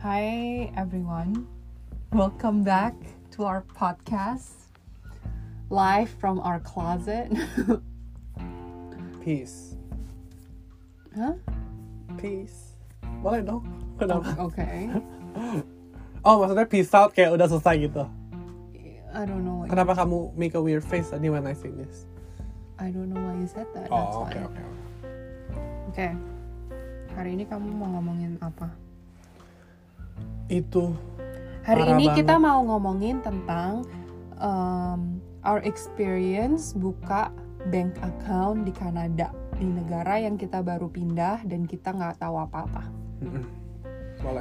Hi everyone. Welcome back to our podcast. Live from our closet. Peace. Hah? Peace. Boleh dong. Kenapa? Okay. Oh, maksudnya peace out kayak udah selesai gitu. I don't know. Kenapa kamu make a weird face tadi when I say this? I don't know why you said that. Oh, oke oke. oke. Oke. Hari ini kamu mau ngomongin apa? Itu Hari ini banget. kita mau ngomongin tentang um, our experience buka bank account di Kanada di negara yang kita baru pindah dan kita nggak tahu apa-apa.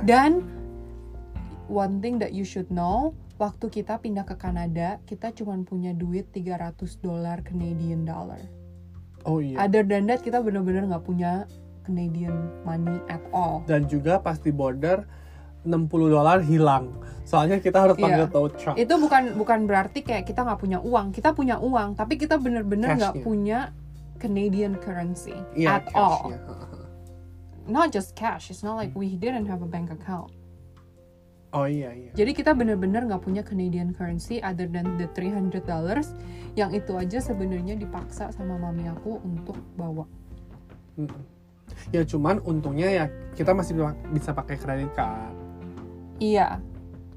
Dan one thing that you should know, waktu kita pindah ke Kanada, kita cuma punya duit 300 dolar Canadian dollar. Oh iya. Other than that, kita bener-bener nggak punya Canadian money at all. Dan juga pas di border 60 dolar hilang. Soalnya kita harus panggil Iya. tow truck. Itu bukan bukan berarti kayak kita nggak punya uang. Kita punya uang, tapi kita bener-bener nggak Cashnya. punya Canadian currency Iya, at all. cashnya. Not just cash. It's not like we didn't have a bank account. Oh iya iya. Jadi kita bener-bener nggak punya Canadian currency other than the 300 dollars yang itu aja sebenarnya dipaksa sama mami aku untuk bawa. Mm-mm. Ya cuman untungnya ya kita masih bisa- bisa pakai kredit card, Iya,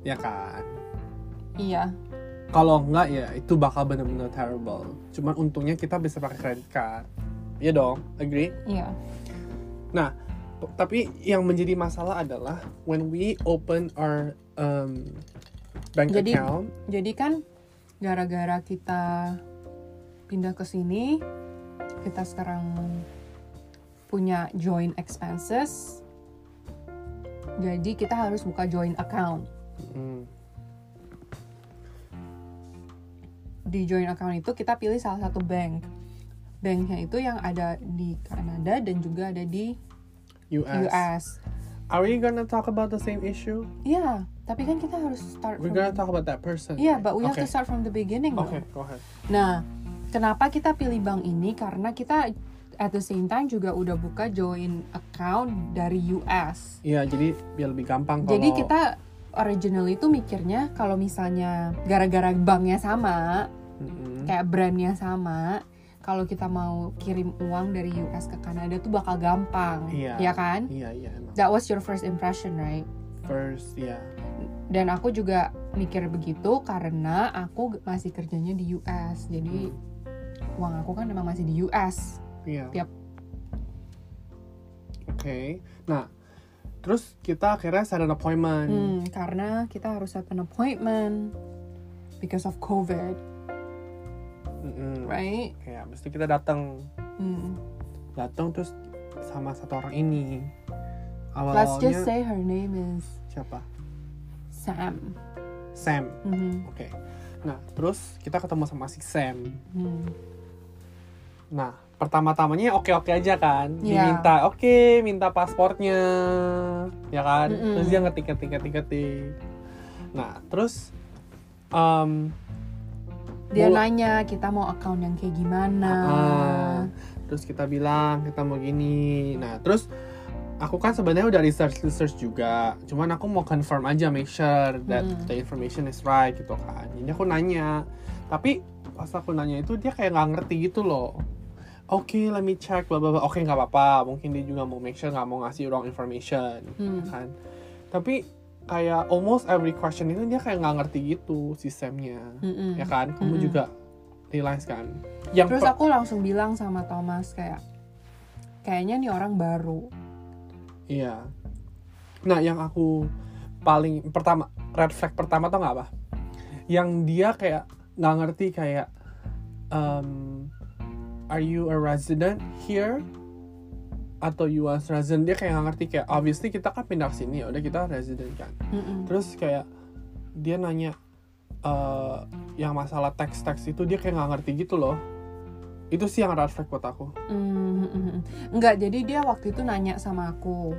ya kan? iya. Kalau enggak ya itu bakal bener-bener terrible. Cuman untungnya kita bisa pakai credit card. Iya dong, agree? Iya. Nah, tapi yang menjadi masalah adalah when we open our um, bank Jadi- account, Jadi kan gara-gara kita pindah ke sini, kita sekarang punya joint expenses. Jadi kita harus buka joint account. mm, Di joint account itu kita pilih salah satu bank. Banknya itu yang ada di Kanada dan juga ada di US. US. Are we gonna talk about the same issue? Iya, tapi kan kita harus start We're gonna talk about that person. Right? but we have okay. to start from the beginning. Okay, go ahead. Nah, kenapa kita pilih bank ini? Karena kita at the same time juga udah buka joint account dari US. Iya, jadi biar lebih gampang kalau Jadi kita original itu mikirnya kalau misalnya gara-gara banknya sama, Mm-mm. kayak brandnya sama, kalau kita mau kirim uang dari US ke Kanada tuh bakal gampang, Iya. ya kan? Iya, iya emang. That was your first impression, right? First, ya. Dan aku juga mikir begitu karena aku masih kerjanya di US. Jadi uang aku kan memang masih di US. Iya. Tiap. Oke. Nah, terus kita akhirnya set an appointment. Hmm, karena kita harus set an appointment because of COVID, Mm-mm. right? Ya, mesti kita datang, Hmm. datang terus sama satu orang ini. Let's just say her name is siapa? Sam. Sam. Mhm. Oke. Nah, terus kita ketemu sama si Sam. Hmm. Nah, pertama-tamanya oke-oke aja kan. Iya. Diminta, oke, minta pasportnya. Ya kan? Mm-mm. Terus dia ngetik-ngetik-ngetik-ngetik. Nah, terus um, Dia Mula- nanya kita mau account yang kayak gimana. Ah, terus kita bilang kita mau gini. Nah, terus aku kan sebenarnya udah research research juga. Cuman aku mau confirm aja make sure that Hmm. the information is right gitu kan. Jadi aku nanya. Tapi pas aku nanya itu dia kayak nggak ngerti gitu loh. Oke, let me check bla bla bla. Oke, nggak apa-apa. Mungkin dia juga mau make sure nggak mau ngasih wrong information Hmm. kan. Tapi kayak almost every question itu dia kayak nggak ngerti gitu sistemnya. Mm-mm. Ya kan? Kamu Mm-mm. juga realize kan. Yang Terus aku langsung bilang sama Thomas kayak kayaknya nih orang baru. Iya. Nah, yang aku paling pertama red flag pertama tuh nggak apa? Yang dia kayak nggak ngerti kayak um, are you a resident here atau US resident dia kayak nggak ngerti kayak obviously kita kan pindah ke sini ya udah kita resident kan. Mm-mm. Terus kayak dia nanya eh yang masalah teks-teks itu dia kayak nggak ngerti gitu loh. Itu sih yang red flag buat aku. Mm, Enggak, jadi dia waktu itu nanya sama aku,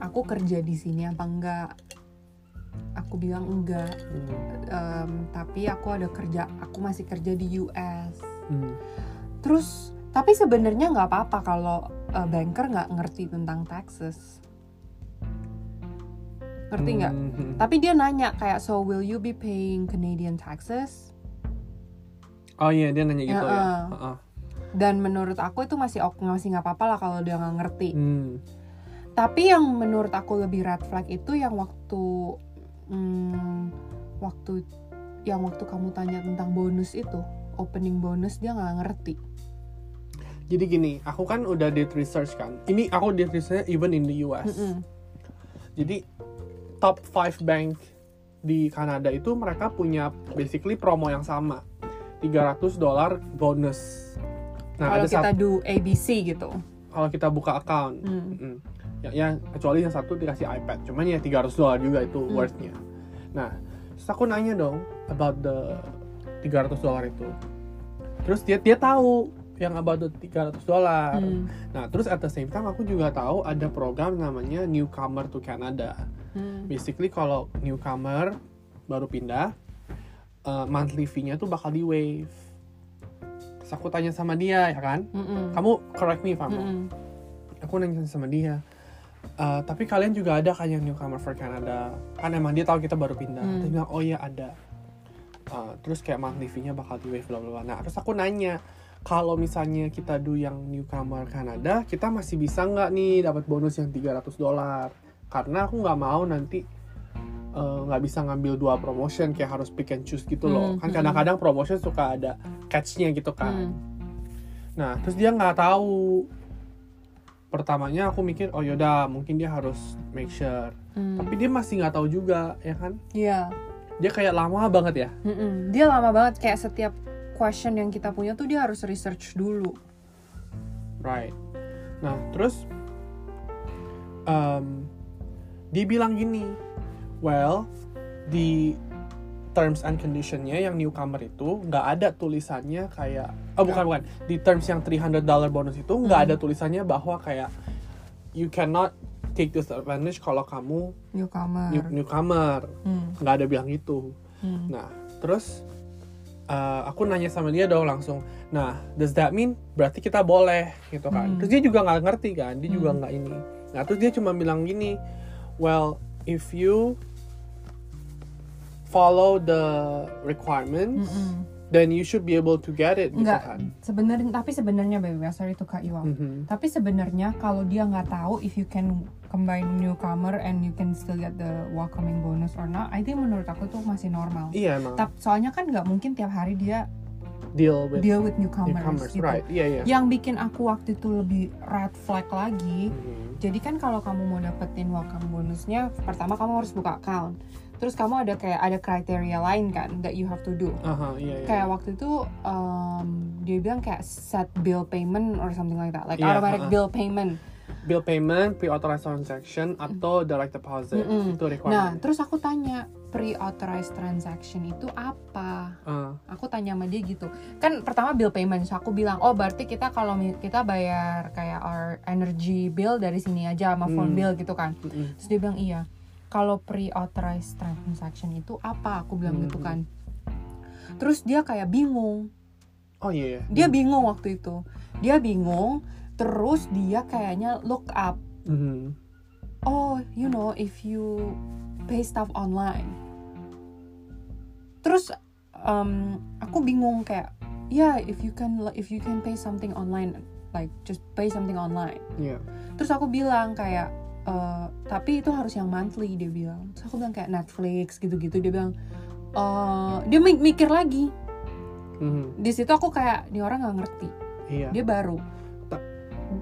aku kerja di sini apa enggak? Aku bilang enggak, Hmm. Em, tapi aku ada kerja, aku masih kerja di US. Hmm. Terus, tapi sebenarnya nggak apa-apa kalau eh, banker nggak ngerti tentang taxes. ngerti nggak Mhm. tapi dia nanya kayak so will you be paying Canadian taxes Oh iya dia nanya gitu ya. Ya, uh. Heeh. dan menurut aku itu masih ok- masih nggak apa-apa lah kalau dia nggak ngerti Hmm. tapi yang menurut aku lebih red flag itu yang waktu hmm, waktu yang waktu kamu tanya tentang bonus itu opening bonus dia nggak ngerti Jadi gini, aku kan udah did research kan. Ini aku did research even in the US. Mm-mm. Jadi top 5 bank di Kanada itu mereka punya basically promo yang sama. 300 dolar bonus. Nah, kalau kita do ABC gitu kalau kita buka account. Hmm. Mm. Ya, ya, kecuali yang satu dikasih iPad. Cuman ya 300 dolar juga itu Hmm. worthnya. Nah, terus aku nanya dong about the 300 dolar itu. Terus dia dia tahu yang about the 300 dolar. Hmm. Nah, terus at the same time aku juga tahu ada program namanya Newcomer to Canada. Hmm. Basically kalau newcomer baru pindah, uh, monthly fee-nya tuh bakal di waive. Terus aku tanya sama dia ya kan, Mm-mm. kamu correct me if I'm wrong. Mm-mm. Aku nanya sama dia, "Uh, tapi kalian juga ada kan yang newcomer for Canada? Kan emang dia tahu kita baru pindah. Hmm. Dia bilang, oh iya ada. Uh, terus kayak monthly fee-nya bakal di waive bla bla bla. Nah, terus aku nanya, kalau misalnya kita do yang newcomer Kanada, kita masih bisa nggak nih dapat bonus yang 300 dolar? Karena aku nggak mau nanti eh, nggak bisa ngambil dua promotion kayak harus pick and choose gitu loh. Hmm, Kan hmm. kadang-kadang promotion suka ada catch-nya gitu kan. Hmm. Nah, terus dia nggak tahu. Pertamanya aku mikir, oh yaudah mungkin dia harus make sure. Hmm. Tapi dia masih nggak tahu juga, ya kan? Iya. Dia kayak lama banget ya. Mm-mm. Dia lama banget kayak setiap question yang kita punya tuh dia harus research dulu. Right. Nah, terus um, dia bilang gini, well, di terms and conditionnya yang newcomer itu nggak ada tulisannya kayak, oh bukan bukan, di terms yang 300 dollar bonus itu nggak Hmm. ada tulisannya bahwa kayak you cannot take this advantage kalau kamu Newcomer. new- newcomer, Hmm. nggak ada bilang gitu. Hmm. Nah, terus uh, aku nanya sama dia dong langsung. Nah, does that mean berarti kita boleh gitu kan? Hmm. Terus dia juga nggak ngerti kan, dia juga Hmm. nggak ini. Nah, terus dia cuma bilang gini, well, if you follow the requirements, Mm-mm. Then you should be able to get it gitu Enggak, kan. sebenarnya tapi sebenarnya baby, sorry to cut you off. Mhm. Tapi sebenarnya kalau dia nggak tahu if you can combine newcomer and you can still get the welcoming bonus or not, I think menurut aku tuh masih normal. Iya emang Tap, soalnya kan nggak mungkin tiap hari dia deal with deal with newcomers, newcomers, gitu. right? Iya iya. Yang bikin aku waktu itu lebih red flag lagi, Mhm. jadi kan kalau kamu mau dapetin welcome bonusnya, pertama kamu harus buka account. Terus kamu ada kayak ada kriteria lain kan that you have to do. Aha, iya iya. Kayak waktu itu um, dia bilang kayak set bill payment or something like that, like Iya, automatic ha-ha. bill payment. bill payment, pre-authorized transaction atau direct deposit Mm-mm. itu Nah, requirement. terus aku tanya pre-authorized transaction itu apa? Ah, Aku tanya sama dia gitu. Kan pertama bill payment, so aku bilang, "Oh, berarti kita kalau kita bayar kayak our energy bill dari sini aja sama phone Hmm. bill gitu kan." mm-mm. Terus dia bilang, "Iya. Kalau pre-authorized transaction itu apa?" Aku bilang gitu Hmm. kan. Terus dia kayak bingung. Oh iya. iya. Dia bingung waktu itu. Dia bingung, terus dia kayaknya look up Mhm. oh you know if you pay stuff online terus um, aku bingung kayak yeah if you can if you can pay something online like just pay something online Iya. terus aku bilang kayak "Eh, tapi itu harus yang monthly dia bilang terus aku bilang kayak Netflix gitu-gitu dia bilang "Eh, dia mi- mikir lagi Mhm. di situ aku kayak ini orang nggak ngerti Iya. dia baru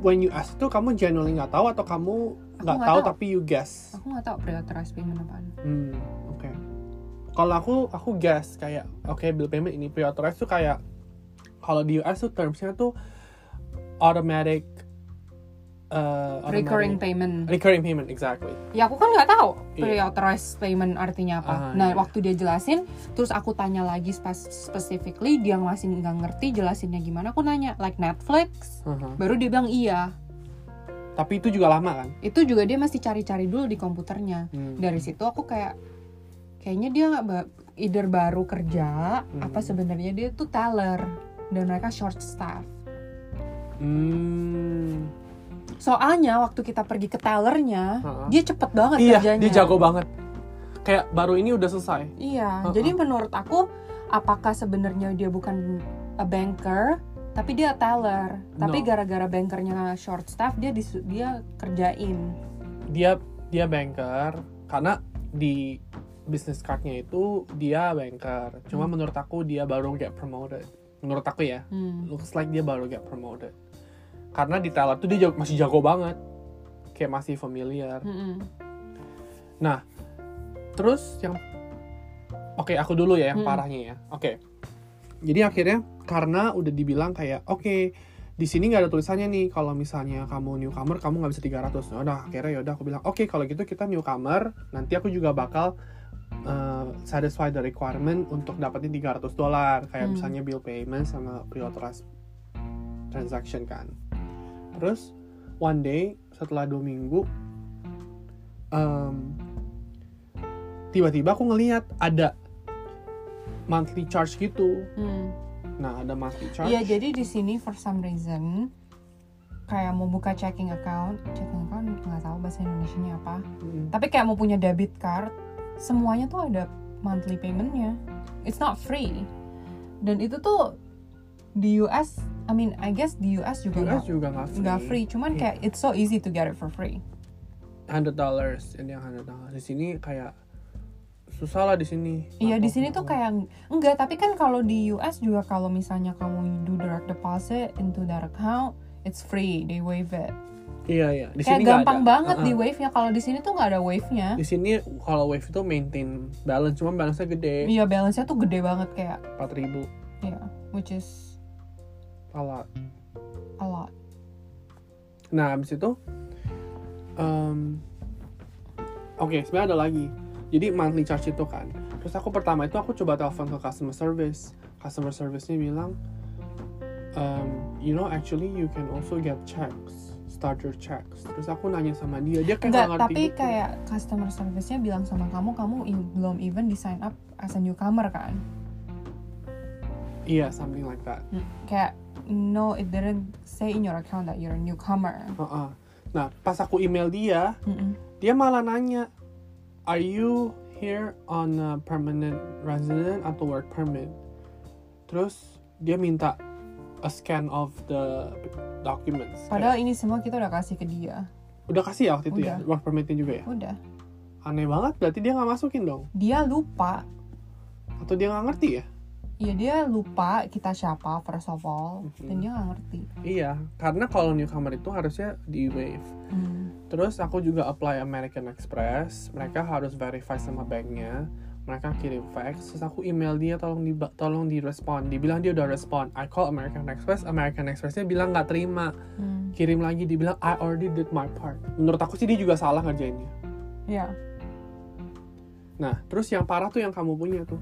When you ask itu kamu genuinely nggak tahu atau kamu nggak tahu tahu. tapi you guess? aku nggak tahu pre-authorized payment apaan Hmm, oke. Kalau aku aku guess kayak oke bill payment ini pre-authorized tuh kayak kalau di US tuh termsnya tuh automatic uh, recurring payment recurring payment exactly. Ya aku kan nggak tahu Iya. pre-authorized payment artinya apa. Ah, nah iya. waktu dia jelasin, terus aku tanya lagi specifically, dia masih nggak ngerti jelasinnya gimana. Aku nanya like Netflix, Aha. baru dia bilang iya. Tapi itu juga lama kan? Itu juga dia masih cari-cari dulu di komputernya. Hmm. Dari situ aku kayak kayaknya dia nggak ba- either baru kerja, Hmm. apa sebenarnya dia tuh teller dan mereka short staff. Hmm. Soalnya waktu kita pergi ke tellernya, Ha-ha. dia cepet banget Iya, kerjanya. dia jago banget. kayak baru ini udah selesai Iya, Uh-uh. jadi menurut aku apakah sebenarnya dia bukan a banker tapi dia teller. Tapi No. gara-gara bankernya short staff dia dia kerjain. dia dia banker karena di business cardnya itu dia banker cuma Hmm. menurut aku dia baru get promoted menurut aku ya Hmm. looks like dia baru get promoted karena di teller tuh dia jago- masih jago banget. Kayak masih familiar. Mm-mm. terus yang oke aku dulu ya yang Hmm. parahnya ya. Oke. Jadi akhirnya karena udah dibilang kayak oke di sini nggak ada tulisannya nih kalau misalnya kamu newcomer kamu nggak bisa 300 nah, udah akhirnya ya udah aku bilang oke kalau gitu kita newcomer nanti aku juga bakal uh, satisfy the requirement untuk dapetin 300 dolar. Kayak Hmm. misalnya bill payment sama pre-authorized transaction kan terus one day setelah dua minggu um, tiba-tiba aku ngelihat ada monthly charge gitu Hmm. nah ada monthly charge Iya, jadi di sini for some reason kayak mau buka checking account, checking account nggak tahu bahasa Indonesia-nya apa. Mm. Tapi kayak mau punya debit card, semuanya tuh ada monthly paymentnya. It's not free. Dan itu tuh di US, I mean, I guess di US juga US nggak juga nggak free. nggak free. Cuman Iya. kayak it's so easy to get it for free. 100 dollars ini yang 100 dollars di sini kayak susah lah di sini Iya di sini tuh kayak enggak, tapi kan kalau di US juga kalau misalnya kamu do direct deposit into that account, it's free, they waive it. iya iya di Kayak sini gampang ada. banget Uh-uh. di wave-nya. Kalau di sini tuh nggak ada wave-nya. di sini kalau wave itu maintain balance cuma balance nya gede Iya, balance-nya tuh gede banget kayak 4000 ya, which is a lot. A lot. nah abis itu um, oke sebenarnya ada lagi. Jadi monthly charge itu kan. Terus aku pertama itu aku coba telepon ke customer service. Customer service-nya bilang um, you know actually you can also get checks. Starter checks. Terus aku nanya sama dia. Dia kayak nggak ngerti tapi gitu. kayak customer service-nya bilang sama kamu, kamu i- belum even di sign up as a newcomer kan? iya something like that. Kayak no, it didn't say in your account that you're a newcomer. Heeh. nah pas aku email dia Mm-mm. dia malah nanya are you here on a permanent resident atau work permit terus dia minta a scan of the documents Padahal ini semua kita udah kasih ke dia. Kayak, udah kasih ya waktu itu ya work permitnya juga ya Udah. aneh banget berarti dia nggak masukin dong Dia lupa. atau dia nggak ngerti ya Iya dia lupa kita siapa first of all Mhm. dan dia nggak ngerti. iya karena kalau newcomer itu harusnya di waive Hmm. Terus aku juga apply American Express. Mereka harus verify sama banknya. Mereka kirim fax. Terus aku email dia tolong di tolong di respon. Dibilang dia udah respon. I call American Express. American Expressnya bilang nggak terima. Hmm. Kirim lagi dibilang I already did my part. Menurut aku sih dia juga salah ngerjainnya. Iya. Nah terus yang parah tuh yang kamu punya tuh.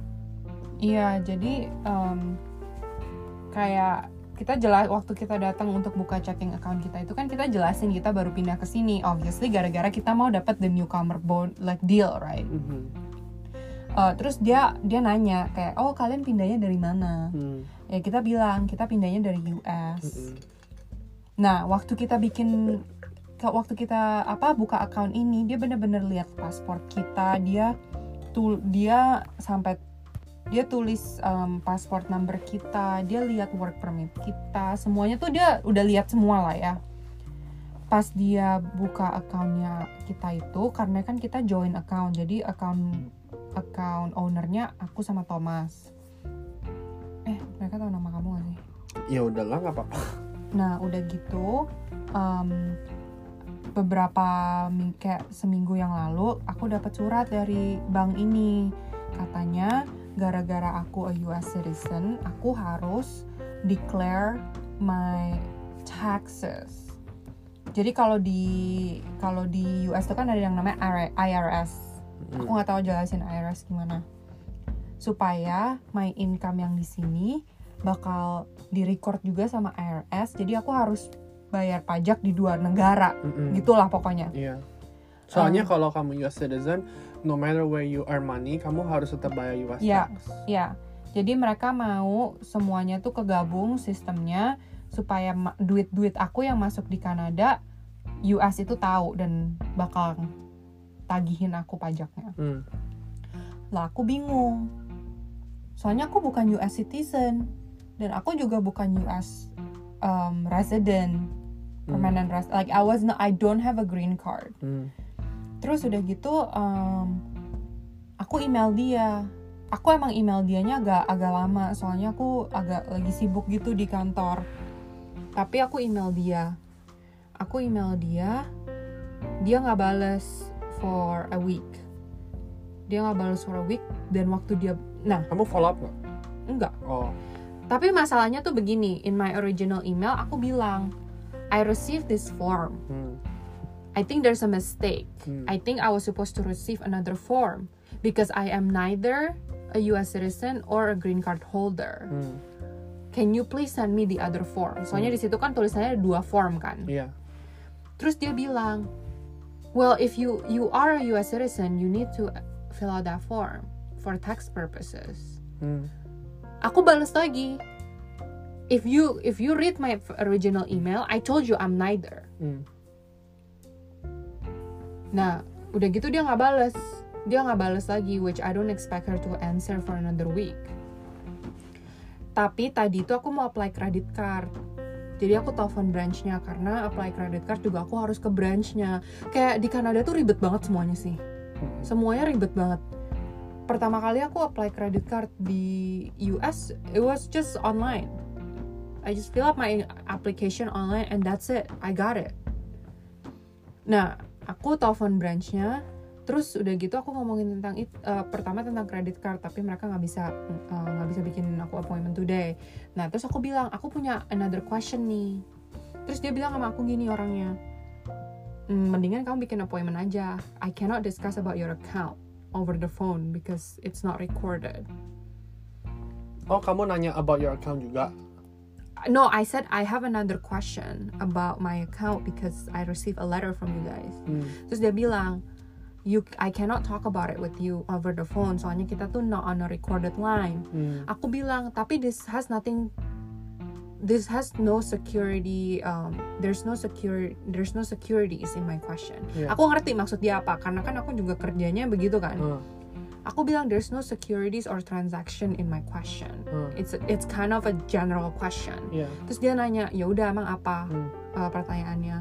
Iya, jadi em, kayak kita jelas waktu kita datang untuk buka checking account kita itu kan kita jelasin kita baru pindah ke sini obviously gara-gara kita mau dapat the newcomer bond like deal right Mhm. Eh, terus dia dia nanya kayak oh kalian pindahnya dari mana Hmm. ya kita bilang kita pindahnya dari US Mm-mm. nah waktu kita bikin waktu kita apa buka account ini dia bener-bener lihat paspor kita dia tul dia sampai dia tulis um, pasport number kita dia lihat work permit kita semuanya tuh dia udah lihat semua lah ya pas dia buka accountnya kita itu karena kan kita join account jadi account account ownernya aku sama Thomas eh mereka tahu nama kamu gak sih Ya udahlah nggak apa-apa. Nah, udah gitu, em, beberapa kayak seminggu yang lalu, aku dapat surat dari bank ini. Katanya, gara-gara aku a US citizen, aku harus declare my taxes. Jadi kalau di kalau di US itu kan ada yang namanya IRS. Aku nggak tahu jelasin IRS gimana. Supaya my income yang di sini bakal di-record juga sama IRS. Jadi aku harus bayar pajak di dua negara. Mm-mm. Gitulah pokoknya. Iya. Soalnya Um, kalau kamu US citizen, no matter where you earn money, kamu harus tetap bayar US Iya. tax. Ya. Jadi mereka mau semuanya tuh kegabung sistemnya supaya duit-duit aku yang masuk di Kanada US itu tahu dan bakal tagihin aku pajaknya. Hmm. lah aku bingung soalnya aku bukan US citizen dan aku juga bukan US um, resident permanent res like I was not I don't have a green card Hmm. Terus udah gitu um, aku email dia. Aku emang email dianya agak agak lama soalnya aku agak lagi sibuk gitu di kantor. Tapi aku email dia. Aku email dia dia nggak bales for a week. Dia nggak bales for a week dan waktu dia nah. Kamu follow up nggak? enggak. Oh. tapi masalahnya tuh begini in my original email aku bilang I received this form. Hmm. I think there's a mistake. Hmm. I think I was supposed to receive another form because I am neither a US citizen or a green card holder. Hmm. Can you please send me the other form? Soalnya di situ kan tulisannya dua form kan. Iya. Terus dia bilang, "Well, if you you are a US citizen, you need to fill out that form for tax purposes." Hmm. Aku balas lagi. If you if you read my original email, I told you I'm neither. Hmm. Nah, udah gitu dia nggak bales. Dia nggak bales lagi, which I don't expect her to answer for another week. Tapi tadi itu aku mau apply credit card. Jadi aku telepon branchnya karena apply credit card juga aku harus ke branchnya. Kayak di Kanada tuh ribet banget semuanya sih. Semuanya ribet banget. Pertama kali aku apply credit card di US, it was just online. I just fill up my application online and that's it. I got it. Nah, aku telepon branchnya terus udah gitu aku ngomongin tentang it, eh, pertama tentang credit card tapi mereka nggak bisa eh, nggak bisa bikin aku appointment today. Nah terus aku bilang aku punya another question nih. Terus dia bilang sama aku gini orangnya "Hmm, mendingan kamu bikin appointment aja. I cannot discuss about your account over the phone because it's not recorded. Oh, kamu nanya about your account juga? No I said I have another question about my account because I received a letter from you guys Hmm. Terus dia bilang, you I cannot talk about it with you over the phone. Soalnya kita tuh not on a recorded line. Hmm. Aku bilang, tapi this has nothing this has no security um, there's no secure there's no securities in my question. Iya. Aku ngerti maksud dia apa karena kan aku juga kerjanya begitu kan. Hmm. Aku bilang there's no securities or transaction in my question. Hmm. It's it's kind of a general question. Iya. Terus dia nanya, ya udah emang apa Hmm. uh, pertanyaannya?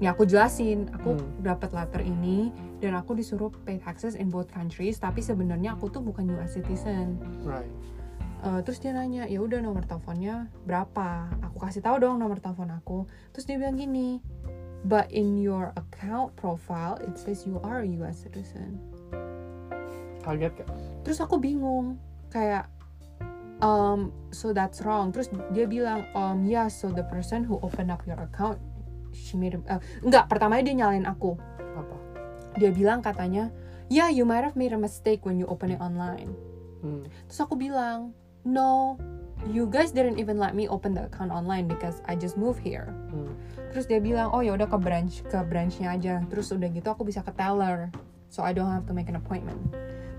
Ya aku jelasin, aku Hmm. dapat letter ini dan aku disuruh pay taxes in both countries, tapi sebenarnya aku tuh bukan US citizen. Right. Uh, terus dia nanya, ya udah nomor teleponnya berapa? Aku kasih tahu dong nomor telepon aku. Terus dia bilang gini, but in your account profile it says you are a US citizen. Kaget gak? terus aku bingung kayak um so that's wrong terus dia bilang um yeah so the person who opened up your account she made a, uh, enggak pertamanya dia nyalain aku Apa? dia bilang katanya yeah you might have made a mistake when you open it online Hmm. terus aku bilang no you guys didn't even let me open the account online because I just moved here Hmm. terus dia bilang oh ya udah ke branch ke branchnya aja terus udah gitu aku bisa ke teller so I don't have to make an appointment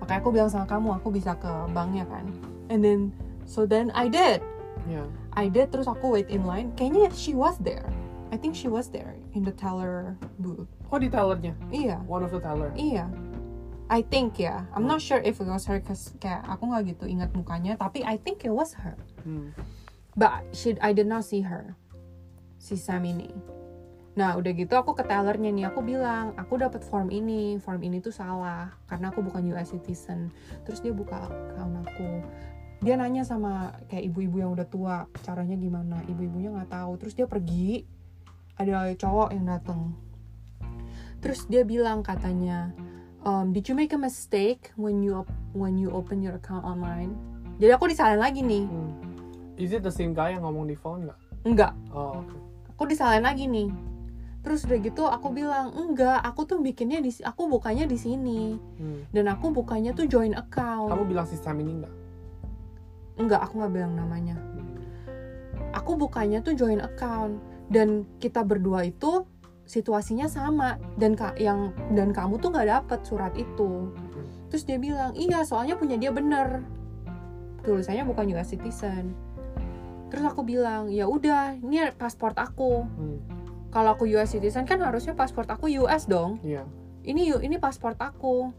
makanya aku bilang sama kamu aku bisa ke banknya kan and then so then I did Yeah. I did terus aku wait in line kayaknya she was there I think she was there in the teller booth Oh, di tellernya? iya One of the teller. iya I think ya I'm not sure if it was her cause kayak aku nggak gitu ingat mukanya tapi I think it was her Hmm. But she, I did not see her. Si Sam ini. Nah, udah gitu aku ke tellernya nih, aku bilang, aku dapat form ini, form ini tuh salah karena aku bukan US citizen. Terus dia buka account aku. Dia nanya sama kayak ibu-ibu yang udah tua, caranya gimana? Ibu-ibunya nggak tahu. Terus dia pergi, ada cowok yang datang. Terus dia bilang katanya, um, did you make a mistake when you when you open your account online? Jadi aku disalahin lagi nih. Hmm. Is it the same guy yang ngomong di phone nggak? Enggak, Oh, oke. aku disalahin lagi nih terus udah gitu aku bilang enggak aku tuh bikinnya di aku bukannya di sini. Hmm. dan aku bukannya tuh join account. Kamu bilang si Sam ini nggak? enggak aku nggak bilang namanya. Aku bukannya tuh join account. Dan kita berdua itu situasinya sama. Dan ka yang dan kamu tuh nggak dapet surat itu. Terus dia bilang iya soalnya punya dia bener. Tulisannya bukan US citizen. Terus aku bilang ya udah ini paspor aku. Hmm. Kalau aku US citizen kan harusnya paspor aku US dong Iya. ini ini paspor aku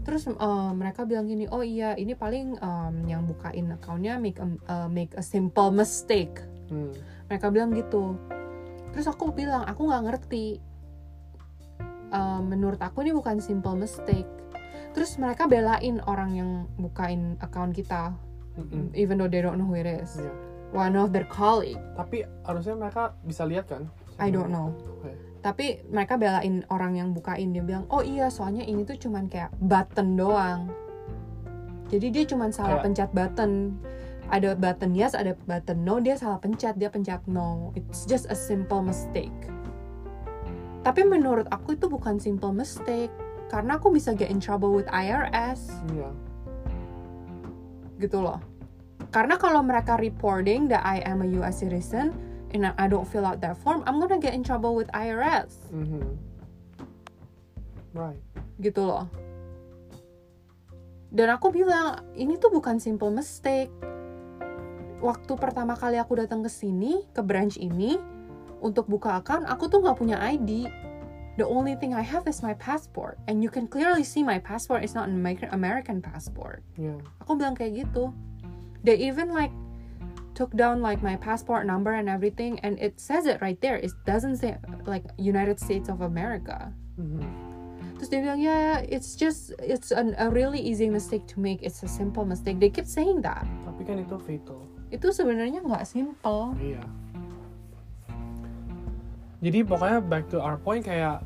terus eh, mereka bilang gini oh iya ini paling em, yang bukain akunnya make a, eh, make a simple mistake Hmm. mereka bilang gitu terus aku bilang aku nggak ngerti Eh, menurut aku ini bukan simple mistake terus mereka belain orang yang bukain account kita Mm-mm. even though they don't know who it is Iya. one of their colleague Tapi harusnya mereka bisa lihat kan? I don't know. Oke. tapi mereka belain orang yang bukain dia bilang oh iya soalnya ini tuh cuman kayak button doang. Jadi dia cuman salah Kayak- pencet button. Ada button yes ada button no dia salah pencet dia pencet no. It's just a simple mistake. Tapi menurut aku itu bukan simple mistake karena aku bisa get in trouble with IRS Iya. gitu loh. Karena kalau mereka reporting that I am a US citizen and I don't fill out that form I'm gonna get in trouble with IRS Mhm. Right. gitu loh. Dan aku bilang ini tuh bukan simple mistake. Waktu pertama kali aku datang ke sini ke branch ini untuk buka account, aku tuh nggak punya ID. The only thing I have is my passport, and you can clearly see my passport is not an American passport. Iya. Aku bilang kayak gitu. They even like took down like my passport number and everything, and it says it right there. It doesn't say like United States of America. Mhm. Terus dia bilang ya it's just it's an, a really easy mistake to make it's a simple mistake they keep saying that Tapi kan itu fatal. itu sebenarnya nggak simple Iya. Jadi pokoknya back to our point kayak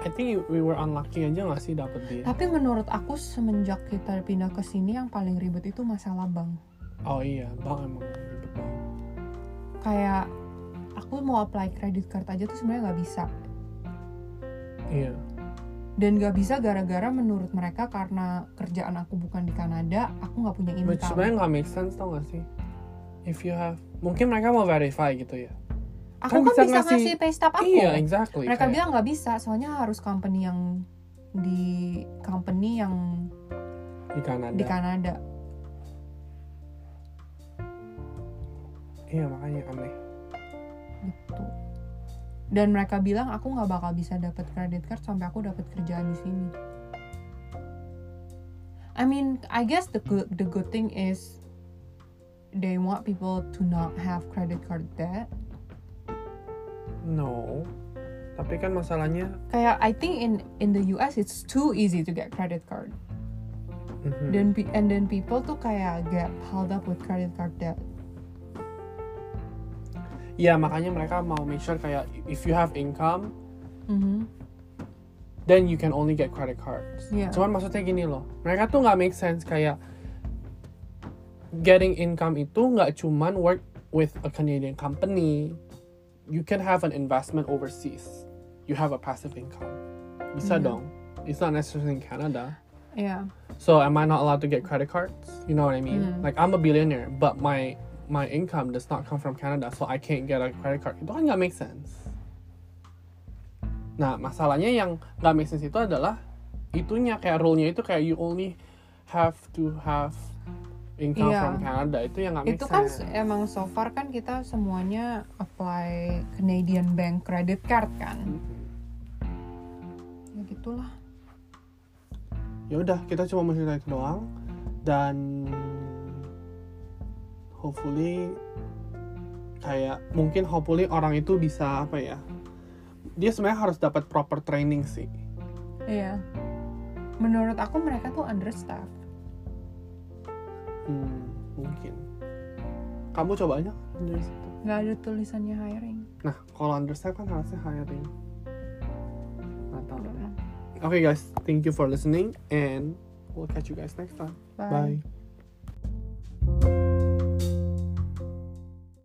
I think we were unlucky aja gak sih dapet dia. tapi menurut aku semenjak kita pindah ke sini yang paling ribet itu masalah bank Oh iya, bang emang ribet banget. kayak aku mau apply credit card aja tuh sebenarnya nggak bisa Iya. dan nggak bisa gara-gara menurut mereka karena kerjaan aku bukan di Kanada aku nggak punya Which income sebenarnya nggak make sense tau gak sih? If you have, mungkin mereka mau verify gitu ya. aku kan kan bisa bisa, ngasih- ngasih pay stub aku Iya, exactly. mereka Kayak- bilang nggak bisa soalnya harus company yang di company yang di Kanada. di Kanada Iya makanya aneh. gitu dan mereka bilang aku nggak bakal bisa dapat credit card sampai aku dapat kerjaan di sini I mean I guess the good the good thing is they want people to not have credit card debt No. Tapi kan masalahnya. kayak I think in in the US it's too easy to get credit card Mhm. dan pe- and then people tuh kayak get held up with credit card debt Iya makanya mereka mau make sure kayak if you have income, Mhm. then you can only get credit cards. Iya. Cuman maksudnya gini loh, mereka tuh nggak make sense kayak getting income itu nggak cuman work with a Canadian company. You can have an investment overseas. You have a passive income. Bisa Iya. dong. It's not necessarily in Canada. yeah So am I not allowed to get credit cards? You know what I mean? Hmm. Like I'm a billionaire, but my my income does not come from Canada, so I can't get a credit card. Itu kan nggak make sense. Nah masalahnya yang nggak make sense itu adalah itunya kayak rule-nya itu kayak you only have to have income Iya. from Canada itu yang nggak make itu kan sense. emang so far kan kita semuanya apply Canadian Bank credit card kan Mhm. ya gitulah ya udah kita cuma mau cerita itu doang dan hopefully kayak mungkin hopefully orang itu bisa apa ya dia sebenarnya harus dapat proper training sih. Iya. Menurut aku mereka tuh understaffed. Hmm, mungkin. Kamu coba aja. Nggak ada tulisannya hiring. Nah kalau understand kan harusnya hiring. Nggak tahu. Oke guys. Thank you for listening and we'll catch you guys next time. Bye. bye